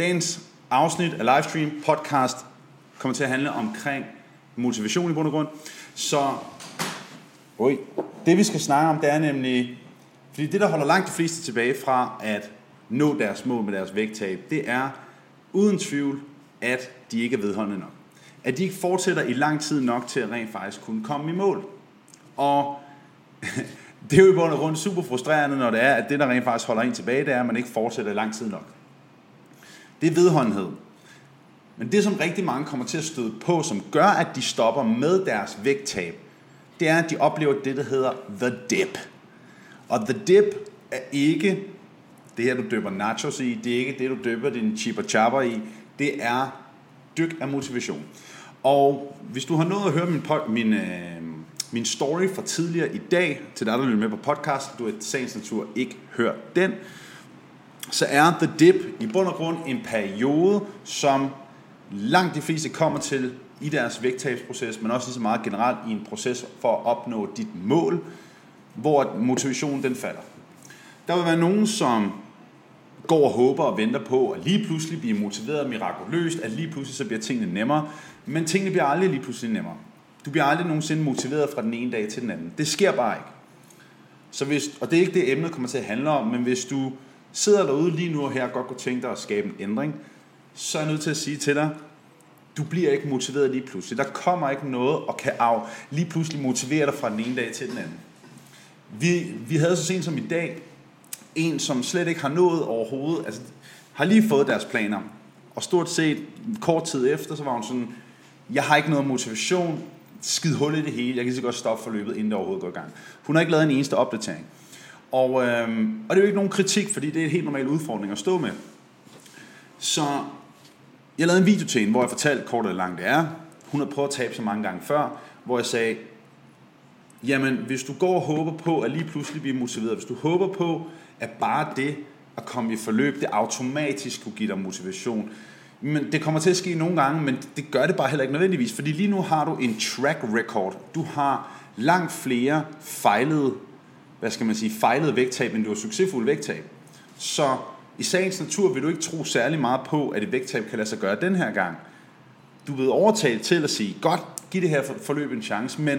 dagens afsnit af livestream podcast kommer til at handle omkring motivation i bund og grund. Så oj, det vi skal snakke om, det er nemlig, fordi det der holder langt de fleste tilbage fra at nå deres mål med deres vægttab, det er uden tvivl, at de ikke er vedholdende nok. At de ikke fortsætter i lang tid nok til at rent faktisk kunne komme i mål. Og det er jo i bund og grund super frustrerende, når det er, at det, der rent faktisk holder en tilbage, det er, at man ikke fortsætter i lang tid nok. Det er vedholdenhed. Men det, som rigtig mange kommer til at støde på, som gør, at de stopper med deres vægttab, det er, at de oplever det, der hedder the dip. Og the dip er ikke det her, du døber nachos i, det er ikke det, du døber din chipper chapper i, det er dyk af motivation. Og hvis du har nået at høre min, min, øh, min story fra tidligere i dag, til dig, der lytter med på podcast, du har et sagens natur ikke hørt den, så er The Dip i bund og grund en periode, som langt de fleste kommer til i deres vægttabsproces, men også lige så meget generelt i en proces for at opnå dit mål, hvor motivationen den falder. Der vil være nogen, som går og håber og venter på, at lige pludselig bliver motiveret mirakuløst, at lige pludselig så bliver tingene nemmere, men tingene bliver aldrig lige pludselig nemmere. Du bliver aldrig nogensinde motiveret fra den ene dag til den anden. Det sker bare ikke. Så hvis, og det er ikke det, emnet kommer til at handle om, men hvis du sidder derude lige nu og her og godt kunne tænke dig at skabe en ændring, så er jeg nødt til at sige til dig, du bliver ikke motiveret lige pludselig. Der kommer ikke noget og kan af, lige pludselig motivere dig fra den ene dag til den anden. Vi, vi havde så sent som i dag en, som slet ikke har nået overhovedet, altså har lige fået deres planer. Og stort set kort tid efter, så var hun sådan, jeg har ikke noget motivation, skid hul i det hele, jeg kan så godt stoppe forløbet, inden det overhovedet går i gang. Hun har ikke lavet en eneste opdatering. Og, øh, og det er jo ikke nogen kritik, fordi det er en helt normal udfordring at stå med. Så jeg lavede en video til hende, hvor jeg fortalte kort og langt det er. Hun har prøvet at tabe så mange gange før, hvor jeg sagde, jamen hvis du går og håber på at lige pludselig bliver motiveret, hvis du håber på, at bare det at komme i forløb, det automatisk kunne give dig motivation, men det kommer til at ske nogle gange, men det gør det bare heller ikke nødvendigvis, fordi lige nu har du en track record. Du har langt flere fejlede, hvad skal man sige, fejlede vægttab, men du har succesfulde vægttab. Så i sagens natur vil du ikke tro særlig meget på, at et vægttab kan lade sig gøre den her gang. Du vil overtale til at sige, godt, giv det her forløb en chance, men,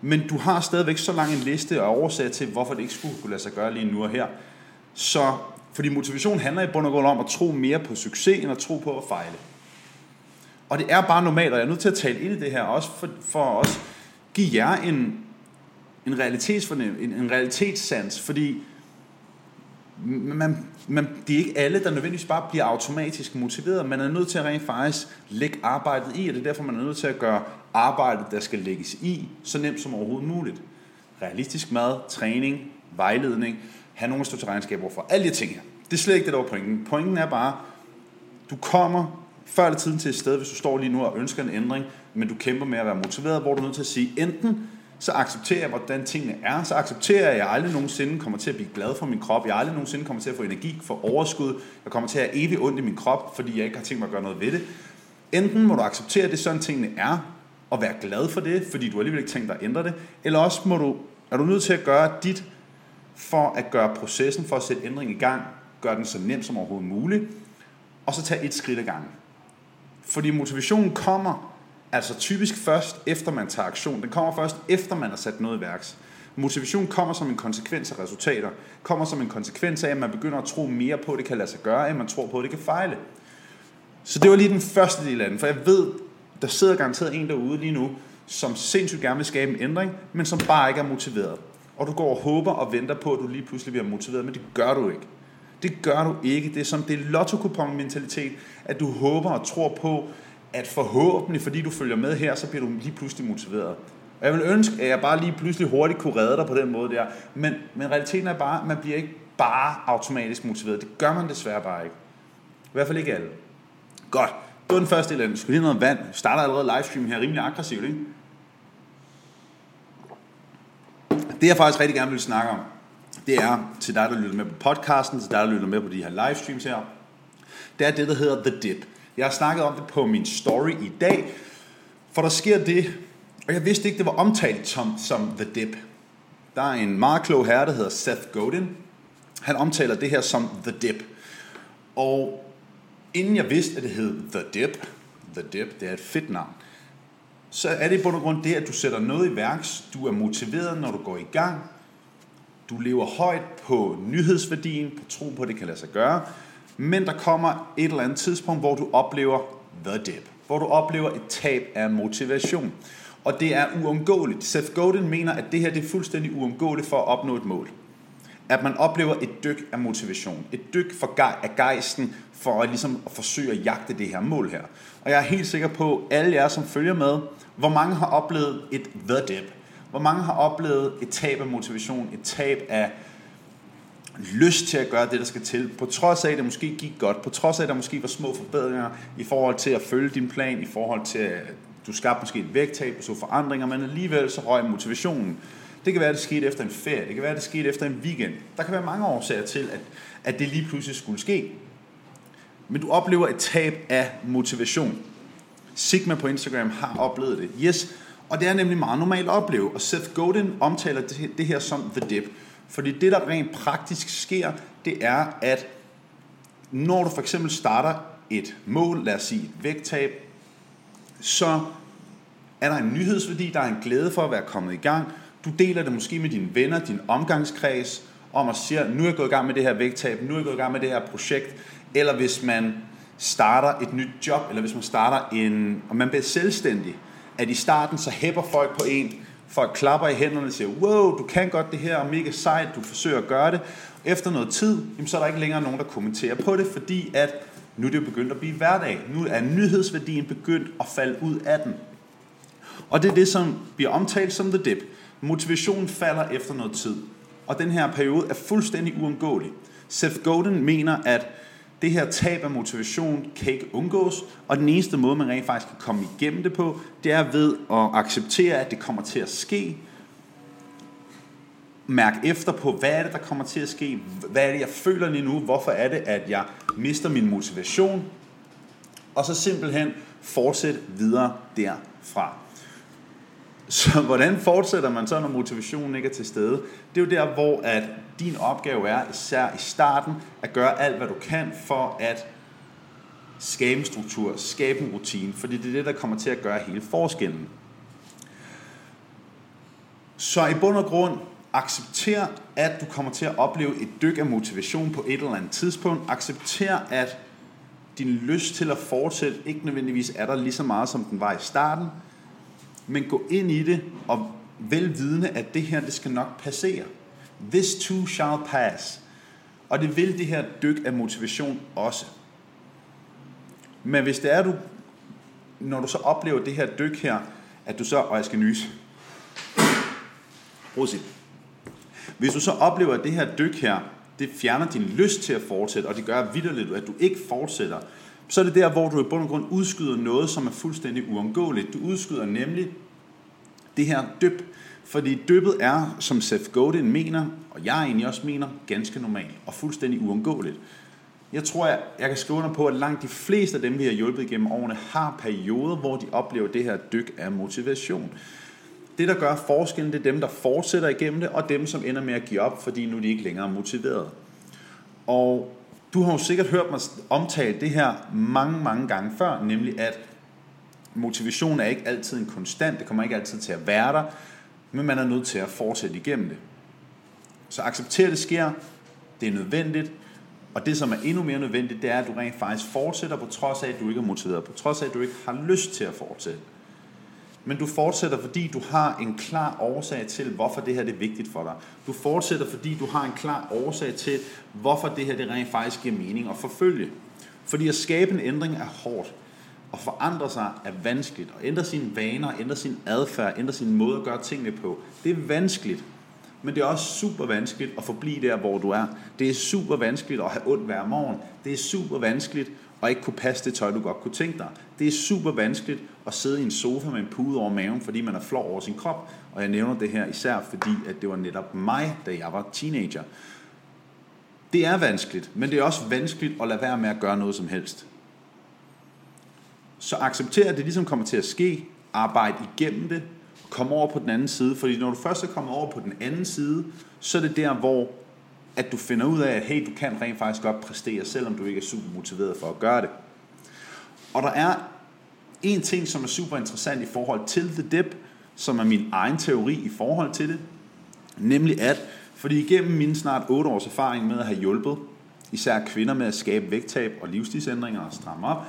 men du har stadigvæk så lang en liste og årsager til, hvorfor det ikke skulle kunne lade sig gøre lige nu og her. Så, fordi motivation handler i bund og grund om at tro mere på succes, end at tro på at fejle. Og det er bare normalt, og jeg er nødt til at tale ind i det her, også for, for at give jer en, en, realitetsfornem, en, en realitetssans, fordi man, man, det er ikke alle, der nødvendigvis bare bliver automatisk motiveret. Man er nødt til at rent faktisk lægge arbejdet i, og det er derfor, man er nødt til at gøre arbejdet, der skal lægges i, så nemt som overhovedet muligt. Realistisk mad, træning, vejledning, have nogen at stå til regnskab for. Alle de ting her. Det er slet ikke det, der var pointen. Pointen er bare, du kommer før eller tiden til et sted, hvis du står lige nu og ønsker en ændring, men du kæmper med at være motiveret, hvor du er nødt til at sige, enten så accepterer jeg, hvordan tingene er. Så accepterer jeg, at jeg aldrig nogensinde kommer til at blive glad for min krop. Jeg aldrig nogensinde kommer til at få energi for overskud. Jeg kommer til at have evigt ondt i min krop, fordi jeg ikke har tænkt mig at gøre noget ved det. Enten må du acceptere, at det er sådan tingene er, og være glad for det, fordi du alligevel ikke tænkt dig at ændre det. Eller også må du, er du nødt til at gøre dit for at gøre processen for at sætte ændring i gang, gøre den så nem som overhovedet muligt, og så tage et skridt ad gangen. Fordi motivationen kommer Altså typisk først efter man tager aktion. Den kommer først efter man har sat noget i værks. Motivation kommer som en konsekvens af resultater. Kommer som en konsekvens af, at man begynder at tro mere på, at det kan lade sig gøre, end man tror på, at det kan fejle. Så det var lige den første del af den, for jeg ved, der sidder garanteret en derude lige nu, som sindssygt gerne vil skabe en ændring, men som bare ikke er motiveret. Og du går og håber og venter på, at du lige pludselig bliver motiveret, men det gør du ikke. Det gør du ikke. Det er som det lotto mentalitet at du håber og tror på, at forhåbentlig, fordi du følger med her, så bliver du lige pludselig motiveret. Og jeg vil ønske, at jeg bare lige pludselig hurtigt kunne redde dig på den måde der. Men, men realiteten er bare, at man bliver ikke bare automatisk motiveret. Det gør man desværre bare ikke. I hvert fald ikke alle. Godt. Det var den første del af den. Skal lige noget vand. Vi starter allerede livestream her rimelig aggressivt, ikke? Det jeg faktisk rigtig gerne vil snakke om, det er til dig, der lytter med på podcasten, til dig, der lytter med på de her livestreams her, det er det, der hedder The Dip. Jeg har snakket om det på min story i dag, for der sker det, og jeg vidste ikke, det var omtalt som, som The Dip. Der er en meget klog herre, der hedder Seth Godin. Han omtaler det her som The Dip. Og inden jeg vidste, at det hed The Dip, The Dip, det er et fedt navn, så er det i bund og grund det, at du sætter noget i værks, du er motiveret, når du går i gang, du lever højt på nyhedsværdien, på tro på, at det kan lade sig gøre, men der kommer et eller andet tidspunkt, hvor du oplever the dip, hvor du oplever et tab af motivation. Og det er uundgåeligt. Seth Godin mener, at det her det er fuldstændig uundgåeligt for at opnå et mål. At man oplever et dyk af motivation. Et dyk for af gejsten for at, ligesom at forsøge at jagte det her mål her. Og jeg er helt sikker på, alle jer, som følger med, hvor mange har oplevet et the dip? Hvor mange har oplevet et tab af motivation, et tab af lyst til at gøre det, der skal til, på trods af, at det måske gik godt, på trods af, at der måske var små forbedringer i forhold til at følge din plan, i forhold til, at du skabte måske et vægttab og så forandringer, men alligevel så røg motivationen. Det kan være, at det skete efter en ferie, det kan være, at det skete efter en weekend. Der kan være mange årsager til, at, at det lige pludselig skulle ske. Men du oplever et tab af motivation. Sigma på Instagram har oplevet det. Yes, og det er nemlig meget normalt at opleve. Og Seth Godin omtaler det, det her som the dip. Fordi det, der rent praktisk sker, det er, at når du for eksempel starter et mål, lad os sige et vægttab, så er der en nyhedsværdi, der er en glæde for at være kommet i gang. Du deler det måske med dine venner, din omgangskreds, om at sige, nu er jeg gået i gang med det her vægttab, nu er jeg gået i gang med det her projekt, eller hvis man starter et nyt job, eller hvis man starter en, og man bliver selvstændig, at i starten så hæpper folk på en, folk klapper i hænderne og siger, wow, du kan godt det her, mega sejt, du forsøger at gøre det. Efter noget tid, jamen, så er der ikke længere nogen, der kommenterer på det, fordi at nu er det begyndt at blive hverdag. Nu er nyhedsværdien begyndt at falde ud af den. Og det er det, som bliver omtalt som the dip. Motivationen falder efter noget tid. Og den her periode er fuldstændig uundgåelig. Seth Godin mener, at det her tab af motivation kan ikke undgås, og den eneste måde, man rent faktisk kan komme igennem det på, det er ved at acceptere, at det kommer til at ske. Mærk efter på, hvad er det, der kommer til at ske? Hvad er det, jeg føler lige nu? Hvorfor er det, at jeg mister min motivation? Og så simpelthen fortsæt videre derfra. Så hvordan fortsætter man så, når motivationen ikke er til stede? Det er jo der, hvor at din opgave er, især i starten, at gøre alt, hvad du kan for at skabe en struktur, skabe en rutine, fordi det er det, der kommer til at gøre hele forskellen. Så i bund og grund, accepter, at du kommer til at opleve et dyk af motivation på et eller andet tidspunkt. Accepter, at din lyst til at fortsætte ikke nødvendigvis er der lige så meget, som den var i starten men gå ind i det og velvidende, at det her, det skal nok passere. This too shall pass. Og det vil det her dyk af motivation også. Men hvis det er, du, når du så oplever det her dyk her, at du så, og jeg skal nyse. Prosit. Hvis du så oplever, at det her dyk her, det fjerner din lyst til at fortsætte, og det gør vidderligt, at du ikke fortsætter, så er det der, hvor du i bund og grund udskyder noget, som er fuldstændig uundgåeligt. Du udskyder nemlig det her dyb, fordi dybet er, som Seth Godin mener, og jeg egentlig også mener, ganske normalt og fuldstændig uundgåeligt. Jeg tror, jeg, jeg kan skrive under på, at langt de fleste af dem, vi har hjulpet gennem årene, har perioder, hvor de oplever det her dyk af motivation. Det, der gør forskellen, det er dem, der fortsætter igennem det, og dem, som ender med at give op, fordi nu er de ikke længere motiveret. Og du har jo sikkert hørt mig omtale det her mange, mange gange før, nemlig at motivation er ikke altid en konstant, det kommer ikke altid til at være der, men man er nødt til at fortsætte igennem det. Så accepter, at det sker, det er nødvendigt, og det, som er endnu mere nødvendigt, det er, at du rent faktisk fortsætter, på trods af, at du ikke er motiveret, på trods af, at du ikke har lyst til at fortsætte. Men du fortsætter, fordi du har en klar årsag til, hvorfor det her det er vigtigt for dig. Du fortsætter, fordi du har en klar årsag til, hvorfor det her det rent faktisk giver mening at forfølge. Fordi at skabe en ændring er hårdt. At forandre sig er vanskeligt. At ændre sine vaner, ændre sin adfærd, ændre sin måde at gøre tingene på, det er vanskeligt. Men det er også super vanskeligt at forblive der, hvor du er. Det er super vanskeligt at have ondt hver morgen. Det er super vanskeligt at ikke kunne passe det tøj, du godt kunne tænke dig. Det er super vanskeligt at sidde i en sofa med en pude over maven, fordi man er flov over sin krop. Og jeg nævner det her især, fordi at det var netop mig, da jeg var teenager. Det er vanskeligt, men det er også vanskeligt at lade være med at gøre noget som helst. Så accepter, at det ligesom kommer til at ske. Arbejde igennem det. Kom over på den anden side. Fordi når du først er kommet over på den anden side, så er det der, hvor at du finder ud af, at hey, du kan rent faktisk godt præstere, selvom du ikke er super motiveret for at gøre det. Og der er en ting, som er super interessant i forhold til The Dip, som er min egen teori i forhold til det, nemlig at, fordi igennem min snart 8 års erfaring med at have hjulpet især kvinder med at skabe vægttab og livsstilsændringer og stramme op,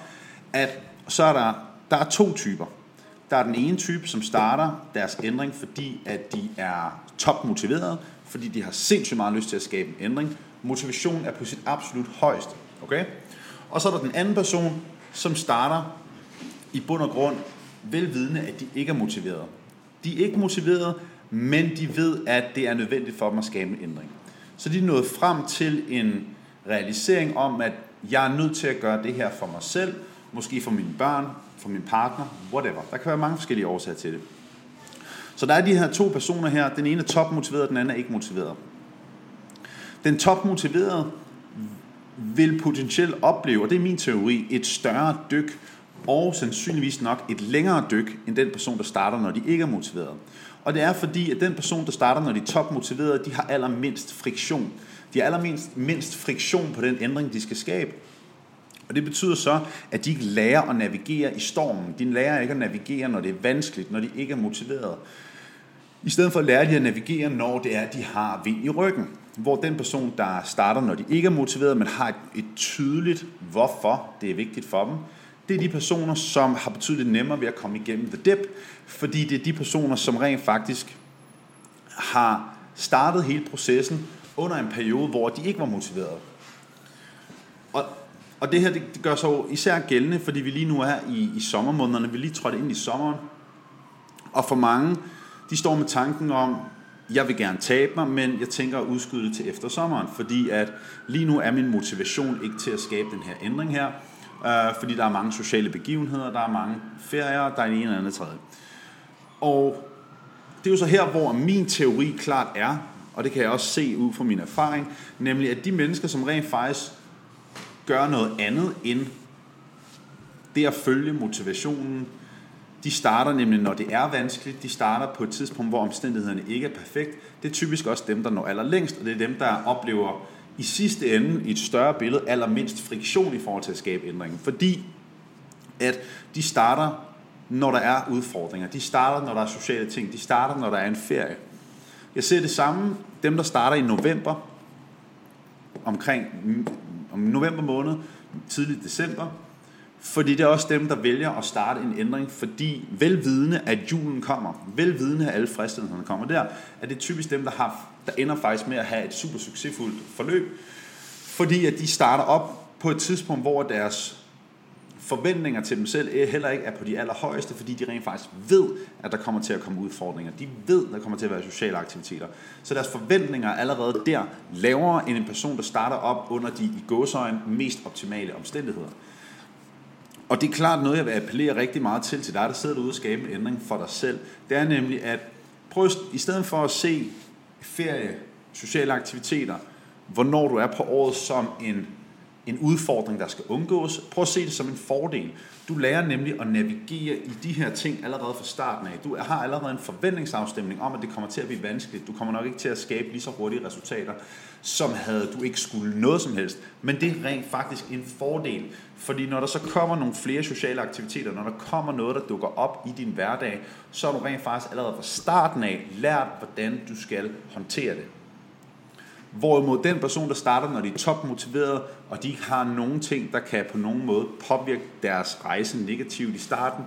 at så er der, der er to typer. Der er den ene type, som starter deres ændring, fordi at de er topmotiverede, fordi de har sindssygt meget lyst til at skabe en ændring. Motivation er på sit absolut højeste. Okay? Og så er der den anden person, som starter i bund og grund velvidende, at de ikke er motiverede. De er ikke motiverede, men de ved, at det er nødvendigt for dem at skabe en ændring. Så de er nået frem til en realisering om, at jeg er nødt til at gøre det her for mig selv, måske for mine børn, for min partner, whatever. Der kan være mange forskellige årsager til det. Så der er de her to personer her. Den ene er topmotiveret, den anden er ikke motiveret. Den topmotiverede vil potentielt opleve, og det er min teori, et større dyk, og sandsynligvis nok et længere dyk, end den person, der starter, når de ikke er motiveret. Og det er fordi, at den person, der starter, når de er topmotiverede, de har allermindst friktion. De har allermindst mindst friktion på den ændring, de skal skabe. Og det betyder så, at de ikke lærer at navigere i stormen. De lærer ikke at navigere, når det er vanskeligt, når de ikke er motiveret. I stedet for lærer de at navigere, når det er, at de har vind i ryggen. Hvor den person, der starter, når de ikke er motiveret, men har et, et tydeligt hvorfor det er vigtigt for dem, det er de personer, som har betydeligt nemmere ved at komme igennem the dip, fordi det er de personer, som rent faktisk har startet hele processen under en periode, hvor de ikke var motiverede. Og, og det her det, det gør sig især gældende, fordi vi lige nu er i, i sommermånederne, vi lige trådt ind i sommeren, og for mange, de står med tanken om, jeg vil gerne tabe mig, men jeg tænker at udskyde det til efter sommeren, fordi at lige nu er min motivation ikke til at skabe den her ændring her, øh, fordi der er mange sociale begivenheder, der er mange ferier, der er en eller anden tredje. Og det er jo så her, hvor min teori klart er, og det kan jeg også se ud fra min erfaring, nemlig at de mennesker, som rent faktisk gør noget andet end det at følge motivationen, de starter nemlig, når det er vanskeligt, de starter på et tidspunkt, hvor omstændighederne ikke er perfekt. Det er typisk også dem, der når allerlængst, og det er dem, der oplever i sidste ende i et større billede allermindst friktion i forhold til at skabe ændringen. Fordi at de starter, når der er udfordringer. De starter, når der er sociale ting. De starter, når der er en ferie. Jeg ser det samme, dem der starter i november, omkring mm, om november måned, tidligt december, fordi det er også dem, der vælger at starte en ændring, fordi velvidende, at julen kommer, velvidende, at alle fristelserne kommer der, er det typisk dem, der, har, der ender faktisk med at have et super succesfuldt forløb, fordi at de starter op på et tidspunkt, hvor deres forventninger til dem selv eh, heller ikke er på de allerhøjeste, fordi de rent faktisk ved, at der kommer til at komme udfordringer. De ved, at der kommer til at være sociale aktiviteter. Så deres forventninger er allerede der lavere end en person, der starter op under de i gåsøjen mest optimale omstændigheder. Og det er klart noget, jeg vil appellere rigtig meget til til dig, der sidder derude og skaber en ændring for dig selv. Det er nemlig at prøv i stedet for at se ferie, sociale aktiviteter, hvornår du er på året som en en udfordring, der skal undgås. Prøv at se det som en fordel. Du lærer nemlig at navigere i de her ting allerede fra starten af. Du har allerede en forventningsafstemning om, at det kommer til at blive vanskeligt. Du kommer nok ikke til at skabe lige så hurtige resultater, som havde du ikke skulle noget som helst. Men det er rent faktisk en fordel. Fordi når der så kommer nogle flere sociale aktiviteter, når der kommer noget, der dukker op i din hverdag, så har du rent faktisk allerede fra starten af lært, hvordan du skal håndtere det. Hvorimod den person, der starter, når de er topmotiverede, og de ikke har nogen ting, der kan på nogen måde påvirke deres rejse negativt i starten,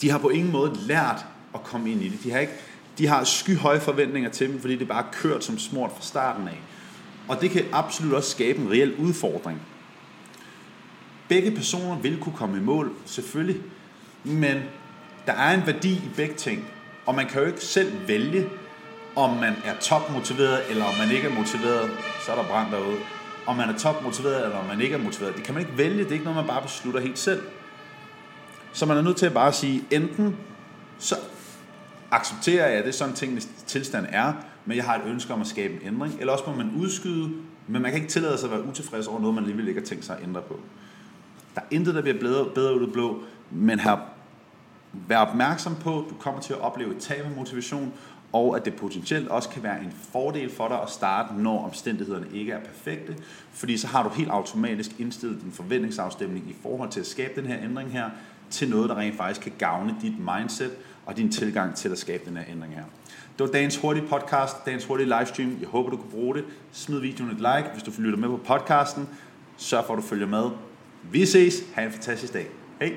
de har på ingen måde lært at komme ind i det. De har, ikke, de har skyhøje forventninger til dem, fordi det bare er kørt som smurt fra starten af. Og det kan absolut også skabe en reel udfordring. Begge personer vil kunne komme i mål, selvfølgelig, men der er en værdi i begge ting, og man kan jo ikke selv vælge, om man er topmotiveret, eller om man ikke er motiveret, så er der brand derude. Om man er topmotiveret, eller om man ikke er motiveret. Det kan man ikke vælge, det er ikke noget, man bare beslutter helt selv. Så man er nødt til at bare sige, enten så accepterer jeg, at det er sådan tingens tilstand er, men jeg har et ønske om at skabe en ændring, eller også må man udskyde, men man kan ikke tillade sig at være utilfreds over noget, man alligevel ikke har tænkt sig at ændre på. Der er intet, der bliver bedre, bedre ud af blå, men her, vær opmærksom på, at du kommer til at opleve et tab af motivation, og at det potentielt også kan være en fordel for dig at starte, når omstændighederne ikke er perfekte, fordi så har du helt automatisk indstillet din forventningsafstemning i forhold til at skabe den her ændring her, til noget, der rent faktisk kan gavne dit mindset og din tilgang til at skabe den her ændring her. Det var dagens hurtige podcast, dagens hurtige livestream. Jeg håber, du kunne bruge det. Smid videoen et like, hvis du lytter med på podcasten. Sørg for, at du følger med. Vi ses. Ha' en fantastisk dag. Hej.